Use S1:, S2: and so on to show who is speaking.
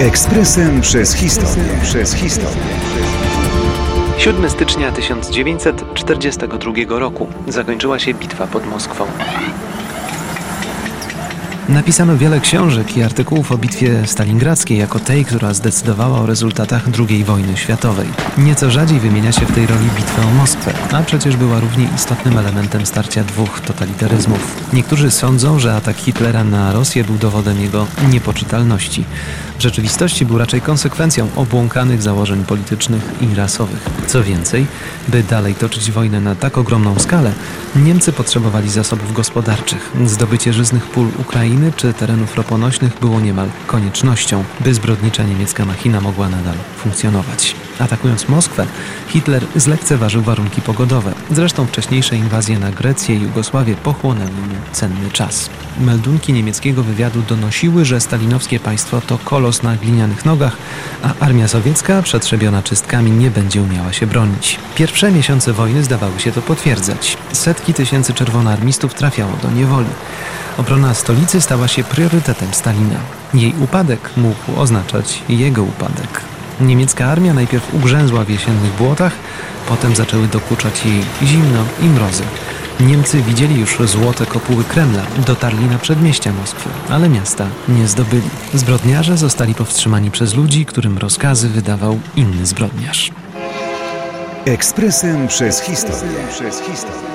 S1: Ekspresem przez historię. Przez historię.
S2: 7 stycznia 1942 roku zakończyła się bitwa pod Moskwą. Napisano wiele książek i artykułów o bitwie stalingradzkiej jako tej, która zdecydowała o rezultatach II wojny światowej. Nieco rzadziej wymienia się w tej roli bitwę o Moskwę, a przecież była równie istotnym elementem starcia dwóch totalitaryzmów. Niektórzy sądzą, że atak Hitlera na Rosję był dowodem jego niepoczytalności. W rzeczywistości był raczej konsekwencją obłąkanych założeń politycznych i rasowych. Co więcej, by dalej toczyć wojnę na tak ogromną skalę, Niemcy potrzebowali zasobów gospodarczych. Zdobycie żyznych pól Ukrainy czy terenów roponośnych było niemal koniecznością, by zbrodnicza niemiecka machina mogła nadal funkcjonować. Atakując Moskwę, Hitler zlekceważył warunki pogodowe. Zresztą wcześniejsze inwazje na Grecję i Jugosławię pochłonęły mu cenny czas. Meldunki niemieckiego wywiadu donosiły, że stalinowskie państwo to kolos na glinianych nogach, a armia sowiecka, przetrzebiona czystkami, nie będzie umiała się bronić. Pierwsze miesiące wojny zdawały się to potwierdzać. Setki tysięcy czerwonoarmistów trafiało do niewoli. Obrona stolicy stała się priorytetem Stalina. Jej upadek mógł oznaczać jego upadek. Niemiecka armia najpierw ugrzęzła w jesiennych błotach, potem zaczęły dokuczać jej zimno i mrozy. Niemcy widzieli już złote kopuły Kremla, dotarli na przedmieścia Moskwy, ale miasta nie zdobyli. Zbrodniarze zostali powstrzymani przez ludzi, którym rozkazy wydawał inny zbrodniarz.
S1: Ekspresem przez historię. Przez historię.